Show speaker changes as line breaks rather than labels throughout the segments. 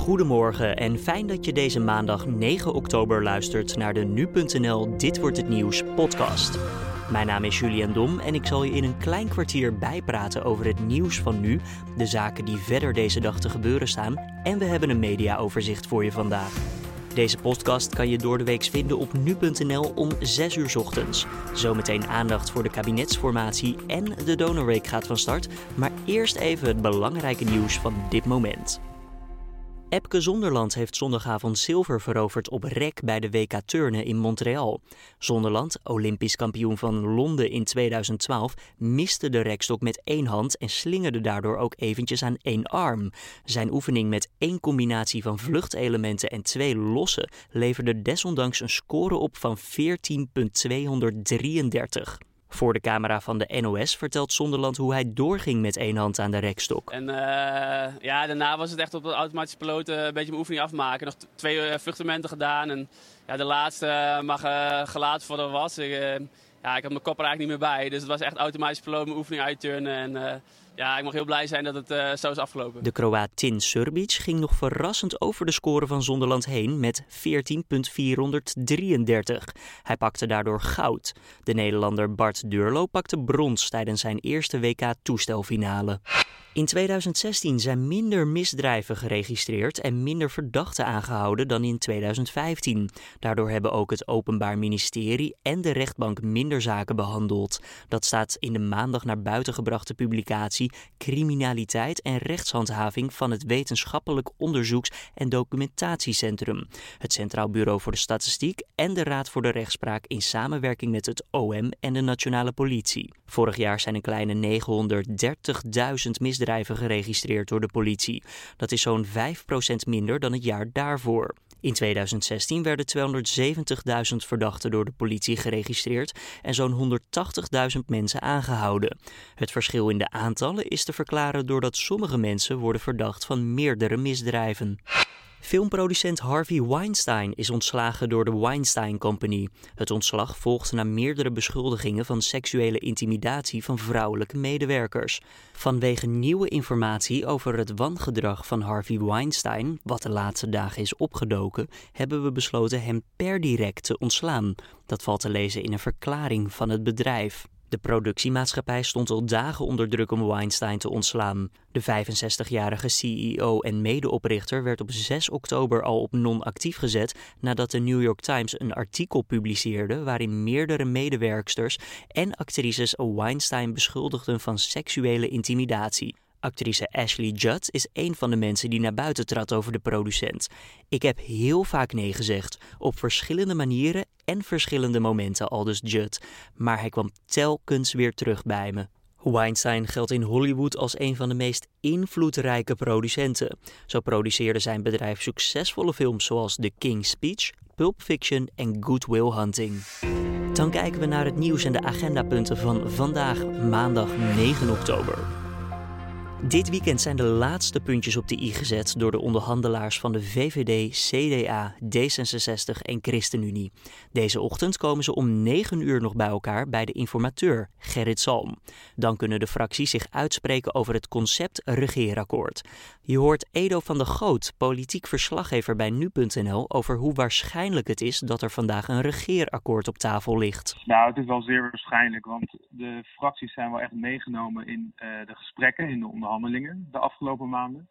Goedemorgen en fijn dat je deze maandag 9 oktober luistert naar de nu.nl Dit wordt het nieuws podcast. Mijn naam is Julian Dom en ik zal je in een klein kwartier bijpraten over het nieuws van nu, de zaken die verder deze dag te gebeuren staan en we hebben een mediaoverzicht voor je vandaag. Deze podcast kan je door de week vinden op nu.nl om 6 uur ochtends. Zometeen aandacht voor de kabinetsformatie en de Donorweek gaat van start. Maar eerst even het belangrijke nieuws van dit moment. Epke Zonderland heeft zondagavond zilver veroverd op rek bij de WK Turnen in Montreal. Zonderland, olympisch kampioen van Londen in 2012, miste de rekstok met één hand en slingerde daardoor ook eventjes aan één arm. Zijn oefening met één combinatie van vluchtelementen en twee losse leverde desondanks een score op van 14.233. Voor de camera van de NOS vertelt Zonderland hoe hij doorging met één hand aan de rekstok.
En uh, ja, daarna was het echt op de automatische piloot uh, een beetje mijn oefening afmaken. Nog twee uh, gedaan en ja, de laatste mag gelaten voor de was. Ik, ja, ik had mijn kop er eigenlijk niet meer bij. Dus het was echt automatisch piloot mijn oefening uitturnen. En ja, ik mag heel blij zijn dat het uh, zo is afgelopen.
De Kroaat Tin Surbic ging nog verrassend over de score van Zonderland heen met 14.433. Hij pakte daardoor goud. De Nederlander Bart Durlo pakte brons tijdens zijn eerste WK-toestelfinale. In 2016 zijn minder misdrijven geregistreerd en minder verdachten aangehouden dan in 2015. Daardoor hebben ook het Openbaar Ministerie en de rechtbank minder zaken behandeld. Dat staat in de maandag naar buiten gebrachte publicatie Criminaliteit en rechtshandhaving van het Wetenschappelijk Onderzoeks- en Documentatiecentrum, het Centraal Bureau voor de Statistiek en de Raad voor de Rechtspraak in samenwerking met het OM en de Nationale Politie. Vorig jaar zijn een kleine 930.000 misdrijven geregistreerd door de politie. Dat is zo'n 5% minder dan het jaar daarvoor. In 2016 werden 270.000 verdachten door de politie geregistreerd en zo'n 180.000 mensen aangehouden. Het verschil in de aantallen is te verklaren doordat sommige mensen worden verdacht van meerdere misdrijven. Filmproducent Harvey Weinstein is ontslagen door de Weinstein Company. Het ontslag volgt na meerdere beschuldigingen van seksuele intimidatie van vrouwelijke medewerkers. Vanwege nieuwe informatie over het wangedrag van Harvey Weinstein, wat de laatste dagen is opgedoken, hebben we besloten hem per direct te ontslaan. Dat valt te lezen in een verklaring van het bedrijf. De productiemaatschappij stond al dagen onder druk om Weinstein te ontslaan. De 65-jarige CEO en medeoprichter werd op 6 oktober al op non-actief gezet nadat de New York Times een artikel publiceerde waarin meerdere medewerksters en actrices Weinstein beschuldigden van seksuele intimidatie. Actrice Ashley Judd is een van de mensen die naar buiten trad over de producent. Ik heb heel vaak nee gezegd, op verschillende manieren en verschillende momenten, aldus Judd. Maar hij kwam telkens weer terug bij me. Weinstein geldt in Hollywood als een van de meest invloedrijke producenten. Zo produceerde zijn bedrijf succesvolle films zoals The King's Speech, Pulp Fiction en Good Will Hunting. Dan kijken we naar het nieuws en de agendapunten van vandaag, maandag 9 oktober. Dit weekend zijn de laatste puntjes op de i gezet door de onderhandelaars van de VVD, CDA, D66 en ChristenUnie. Deze ochtend komen ze om 9 uur nog bij elkaar bij de informateur Gerrit Salm. Dan kunnen de fracties zich uitspreken over het concept regeerakkoord. Je hoort Edo van de Goot, politiek verslaggever bij nu.nl, over hoe waarschijnlijk het is dat er vandaag een regeerakkoord op tafel ligt.
Nou, het is wel zeer waarschijnlijk, want de fracties zijn wel echt meegenomen in uh, de gesprekken, in de onderhandelingen onderhandelingen de afgelopen maanden.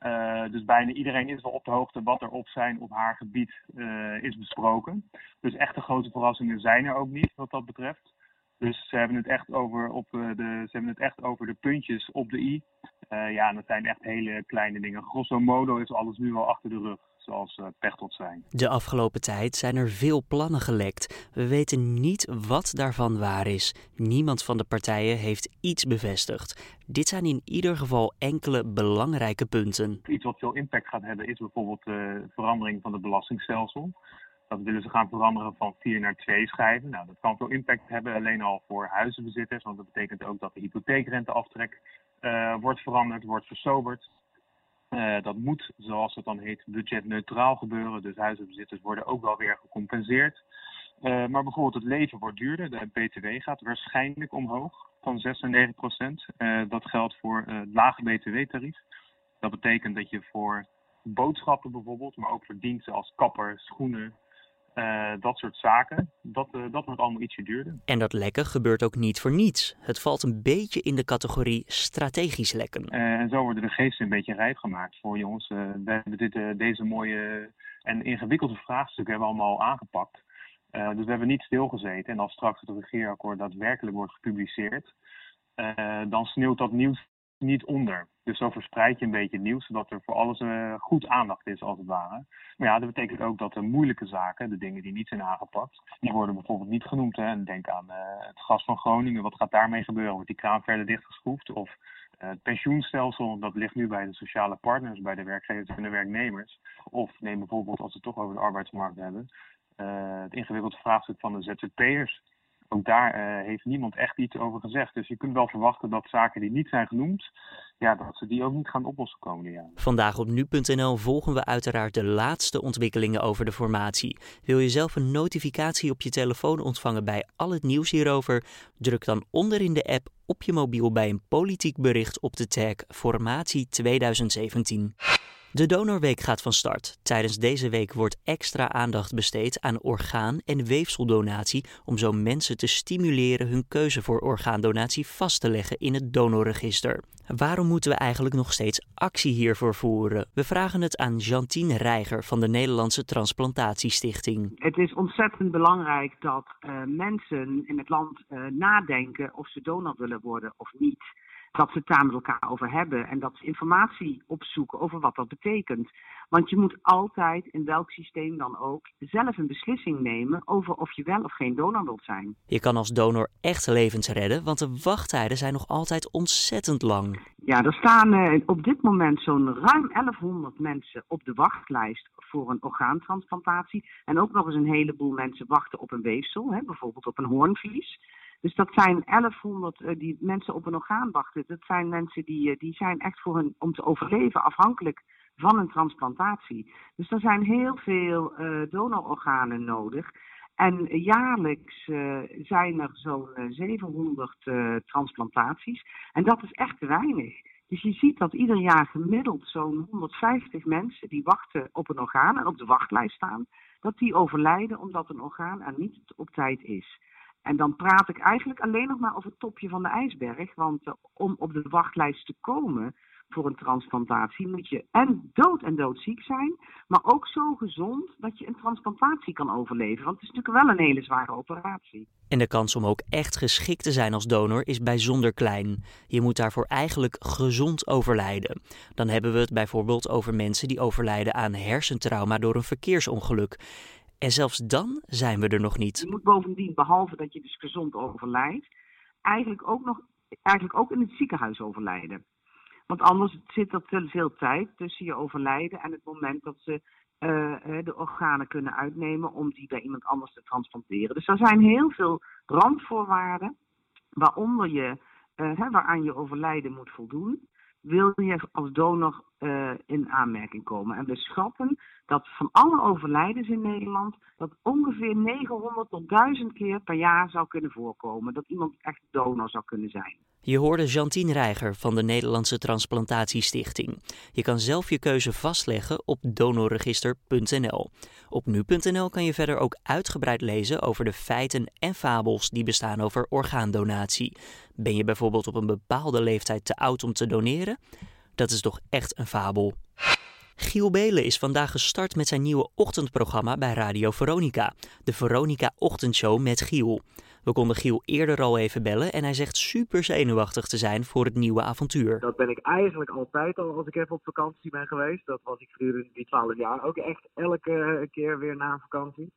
Uh, dus bijna iedereen is wel op de hoogte wat er op zijn op haar gebied uh, is besproken. Dus echte grote verrassingen zijn er ook niet wat dat betreft. Dus ze hebben het echt over, op uh, de, ze hebben het echt over de puntjes op de i. ja, en dat zijn echt hele kleine dingen. Grosso modo is alles nu al achter de rug zoals uh, Pechtold zijn.
De afgelopen tijd zijn er veel plannen gelekt. We weten niet wat daarvan waar is. Niemand van de partijen heeft iets bevestigd. Dit zijn in ieder geval enkele belangrijke punten.
Iets wat veel impact gaat hebben is bijvoorbeeld de verandering van het belastingstelsel. Dat willen ze gaan veranderen van 4 naar 2 schijven. Nou, dat kan veel impact hebben alleen al voor huizenbezitters. Want dat betekent ook dat de hypotheekrenteaftrek uh, wordt veranderd, wordt versoberd. Uh, dat moet, zoals het dan heet, budgetneutraal gebeuren. Dus huizenbezitters worden ook wel weer gecompenseerd. Uh, maar bijvoorbeeld het leven wordt duurder. De BTW gaat waarschijnlijk omhoog van 6 naar 9 procent. Dat geldt voor het lage BTW-tarief. Dat betekent dat je voor boodschappen bijvoorbeeld, maar ook voor diensten als kapper, schoenen, uh, dat soort zaken. Dat, uh, dat wordt allemaal ietsje duurder.
En dat lekken gebeurt ook niet voor niets. Het valt een beetje in de categorie strategisch lekken.
Uh, en zo worden de geesten een beetje rijp gemaakt voor jongens. we hebben dit, deze mooie en ingewikkelde vraagstukken hebben we allemaal aangepakt. dus we hebben niet stilgezeten. En als straks het regeerakkoord daadwerkelijk wordt gepubliceerd, dan sneeuwt dat nieuws niet onder. Dus zo verspreid je een beetje nieuws, zodat er voor alles uh, goed aandacht is, als het ware. Maar ja, dat betekent ook dat de moeilijke zaken, de dingen die niet zijn aangepakt, die worden bijvoorbeeld niet genoemd. Hè. En denk aan uh, het gas van Groningen, wat gaat daarmee gebeuren? Wordt die kraan verder dichtgeschroefd? Of uh, het pensioenstelsel, dat ligt nu bij de sociale partners, bij de werkgevers en de werknemers. Of neem bijvoorbeeld, als we het toch over de arbeidsmarkt hebben, het ingewikkelde vraagstuk van de ZZP'ers ook daar uh, heeft niemand echt iets over gezegd. Dus je kunt wel verwachten dat zaken die niet zijn genoemd, ja, dat ze die ook niet gaan oplossen jaren.
Vandaag op nu.nl volgen we uiteraard de laatste ontwikkelingen over de formatie. Wil je zelf een notificatie op je telefoon ontvangen bij al het nieuws hierover? Druk dan onder in de app op je mobiel bij een politiek bericht op de tag Formatie 2017. De Donorweek gaat van start. Tijdens deze week wordt extra aandacht besteed aan orgaan- en weefseldonatie om zo mensen te stimuleren hun keuze voor orgaandonatie vast te leggen in het donorregister. Waarom moeten we eigenlijk nog steeds actie hiervoor voeren? We vragen het aan Jantien Reiger van de Nederlandse Transplantatiestichting.
Het is ontzettend belangrijk dat uh, mensen in het land uh, nadenken of ze donor willen worden of niet dat ze het daar met elkaar over hebben en dat ze informatie opzoeken over wat dat betekent. Want je moet altijd, in welk systeem dan ook, zelf een beslissing nemen over of je wel of geen donor wilt zijn.
Je kan als donor echt levens redden, want de wachttijden zijn nog altijd ontzettend lang.
Ja, er staan uh, op dit moment zo'n ruim 1100 mensen op de wachtlijst voor een orgaantransplantatie. En ook nog eens een heleboel mensen wachten op een weefsel, hè, bijvoorbeeld op een hoornvlies. Dus dat zijn 1100 uh, die mensen op een orgaan wachten. Dat zijn mensen die, uh, die zijn echt voor hun, om te overleven afhankelijk van een transplantatie. Dus er zijn heel veel uh, donororganen nodig. En jaarlijks zijn er zo'n 700 transplantaties. En dat is echt te weinig. Dus je ziet dat ieder jaar gemiddeld zo'n 150 mensen die wachten op een orgaan en op de wachtlijst staan, dat die overlijden omdat een orgaan er niet op tijd is. En dan praat ik eigenlijk alleen nog maar over het topje van de ijsberg. Want uh, om op de wachtlijst te komen voor een transplantatie moet je en dood en doodziek zijn, maar ook zo gezond dat je een transplantatie kan overleven. Want het is natuurlijk wel een hele zware operatie.
En de kans om ook echt geschikt te zijn als donor is bijzonder klein. Je moet daarvoor eigenlijk gezond overlijden. Dan hebben we het bijvoorbeeld over mensen die overlijden aan hersentrauma door een verkeersongeluk. En zelfs dan zijn we er nog niet.
Je moet bovendien, behalve dat je dus gezond overlijdt, eigenlijk ook nog eigenlijk ook in het ziekenhuis overlijden. Want anders zit er te veel tijd tussen je overlijden en het moment dat ze uh, de organen kunnen uitnemen om die bij iemand anders te transplanteren. Dus er zijn heel veel randvoorwaarden waaronder je, uh, waaraan je overlijden moet voldoen wil je als donor uh, in aanmerking komen. En we schatten dat van alle overlijdens in Nederland dat ongeveer 900 tot 1000 keer per jaar zou kunnen voorkomen. Dat iemand echt donor zou kunnen zijn.
Je hoorde Jantien Reiger van de Nederlandse Transplantatiestichting. Je kan zelf je keuze vastleggen op donorregister.nl. Op nu.nl kan je verder ook uitgebreid lezen over de feiten en fabels die bestaan over orgaandonatie. Ben je bijvoorbeeld op een bepaalde leeftijd te oud om te doneren? Dat is toch echt een fabel. Giel Belen is vandaag gestart met zijn nieuwe ochtendprogramma bij Radio Veronica, de Veronica Ochtendshow met Giel. We konden Giel eerder al even bellen en hij zegt super zenuwachtig te zijn voor het nieuwe avontuur.
Dat ben ik eigenlijk altijd al als ik even op vakantie ben geweest. Dat was ik gedurende die 12 jaar ook echt elke keer weer na vakantie.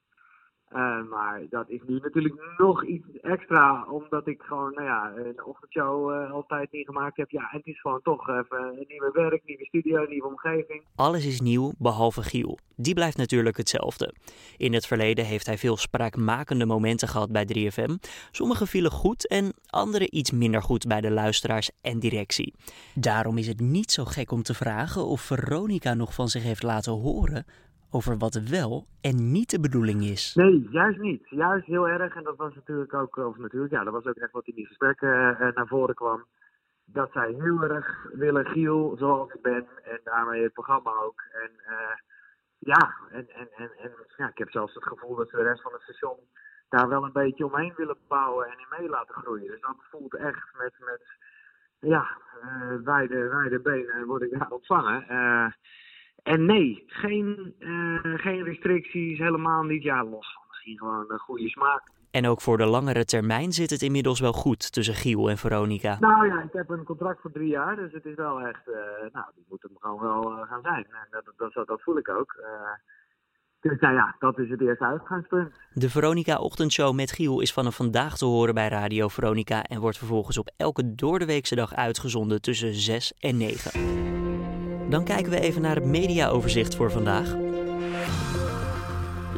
Uh, maar dat is nu natuurlijk nog iets extra, omdat ik gewoon, nou ja, een ochtendshow uh, altijd niet gemaakt heb. Ja, het is gewoon toch even een nieuwe werk, nieuwe studio, nieuwe omgeving.
Alles is nieuw, behalve Giel. Die blijft natuurlijk hetzelfde. In het verleden heeft hij veel spraakmakende momenten gehad bij 3FM. Sommige vielen goed en andere iets minder goed bij de luisteraars en directie. Daarom is het niet zo gek om te vragen of Veronica nog van zich heeft laten horen over wat wel en niet de bedoeling is.
Nee, juist niet. Juist heel erg. En dat was natuurlijk ook, of natuurlijk, ja, dat was ook echt wat in die gesprekken uh, naar voren kwam. dat zij heel erg willen Giel zoals ik ben en daarmee het programma ook. En uh, ja, en, en, en, ja, ik heb zelfs het gevoel dat ze de rest van het station daar wel een beetje omheen willen bouwen en in mee laten groeien. Dus dat voelt echt met, met ja, uh, wijde, wijde benen word ik daar ontvangen. En nee, geen, uh, geen restricties, helemaal niet. Ja, los van misschien gewoon een goede smaak.
En ook voor de langere termijn zit het inmiddels wel goed tussen Giel en Veronica.
Nou ja, ik heb een contract voor drie jaar, dus het is wel echt, uh, nou, die moet het gewoon wel uh, gaan zijn. En dat, dat, dat, voel ik ook. Dus nou ja, dat is het eerste uitgangspunt.
De Veronica Ochtendshow met Giel is vanaf vandaag te horen bij Radio Veronica en wordt vervolgens op elke doordeweekse dag uitgezonden tussen 6 en 9. Dan kijken we even naar het mediaoverzicht voor vandaag.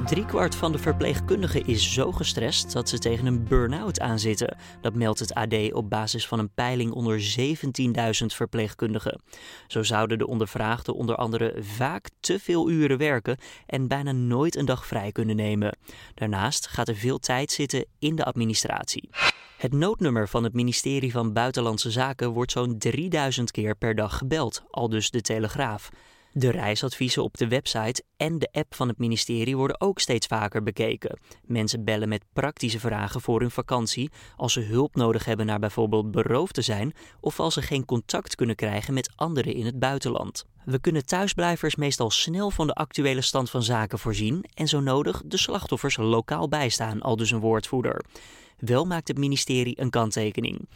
Driekwart van de verpleegkundigen is zo gestrest dat ze tegen een burn-out aanzitten. Dat meldt het AD op basis van een peiling onder 17.000 verpleegkundigen. Zo zouden de ondervraagden onder andere vaak te veel uren werken en bijna nooit een dag vrij kunnen nemen. Daarnaast gaat er veel tijd zitten in de administratie. Het noodnummer van het ministerie van Buitenlandse Zaken wordt zo'n 3000 keer per dag gebeld, al dus de Telegraaf. De reisadviezen op de website en de app van het ministerie worden ook steeds vaker bekeken. Mensen bellen met praktische vragen voor hun vakantie, als ze hulp nodig hebben naar bijvoorbeeld beroofd te zijn of als ze geen contact kunnen krijgen met anderen in het buitenland. We kunnen thuisblijvers meestal snel van de actuele stand van zaken voorzien en zo nodig de slachtoffers lokaal bijstaan, al dus een woordvoerder. Wel maakt het ministerie een kanttekening.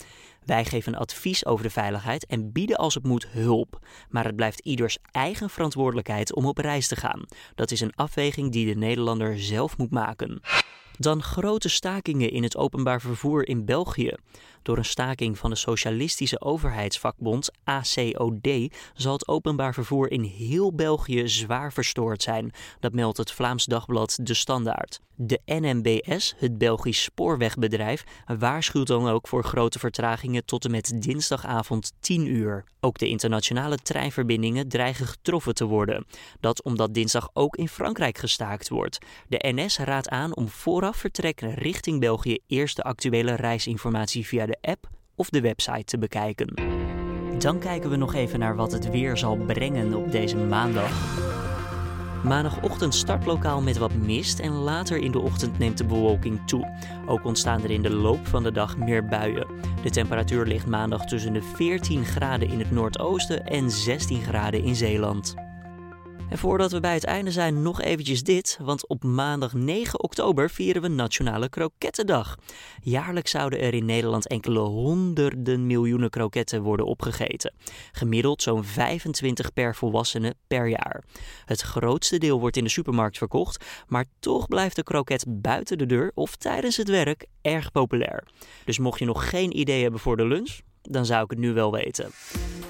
Wij geven advies over de veiligheid en bieden als het moet hulp. Maar het blijft ieders eigen verantwoordelijkheid om op reis te gaan. Dat is een afweging die de Nederlander zelf moet maken. Dan grote stakingen in het openbaar vervoer in België. Door een staking van de socialistische overheidsvakbond ACOD zal het openbaar vervoer in heel België zwaar verstoord zijn. Dat meldt het Vlaams dagblad De Standaard. De NMBS, het Belgisch spoorwegbedrijf, waarschuwt dan ook voor grote vertragingen tot en met dinsdagavond 10 uur. Ook de internationale treinverbindingen dreigen getroffen te worden. Dat omdat dinsdag ook in Frankrijk gestaakt wordt. De NS raadt aan om vooraf vertrek richting België eerst de actuele reisinformatie via de app of de website te bekijken. Dan kijken we nog even naar wat het weer zal brengen op deze maandag. Maandagochtend startlokaal met wat mist en later in de ochtend neemt de bewolking toe. Ook ontstaan er in de loop van de dag meer buien. De temperatuur ligt maandag tussen de 14 graden in het noordoosten en 16 graden in Zeeland. En voordat we bij het einde zijn, nog eventjes dit. Want op maandag 9 oktober vieren we Nationale Krokettendag. Jaarlijks zouden er in Nederland enkele honderden miljoenen kroketten worden opgegeten. Gemiddeld zo'n 25 per volwassene per jaar. Het grootste deel wordt in de supermarkt verkocht, maar toch blijft de kroket buiten de deur of tijdens het werk erg populair. Dus mocht je nog geen idee hebben voor de lunch, dan zou ik het nu wel weten.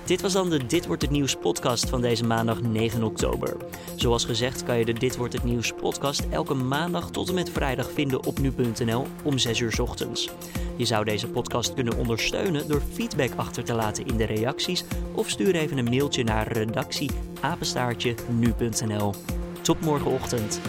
Dit was dan de Dit wordt het nieuws podcast van deze maandag 9 oktober. Zoals gezegd kan je de Dit wordt het nieuws podcast elke maandag tot en met vrijdag vinden op nu.nl om 6 uur ochtends. Je zou deze podcast kunnen ondersteunen door feedback achter te laten in de reacties of stuur even een mailtje naar redactie nu.nl. Tot morgenochtend.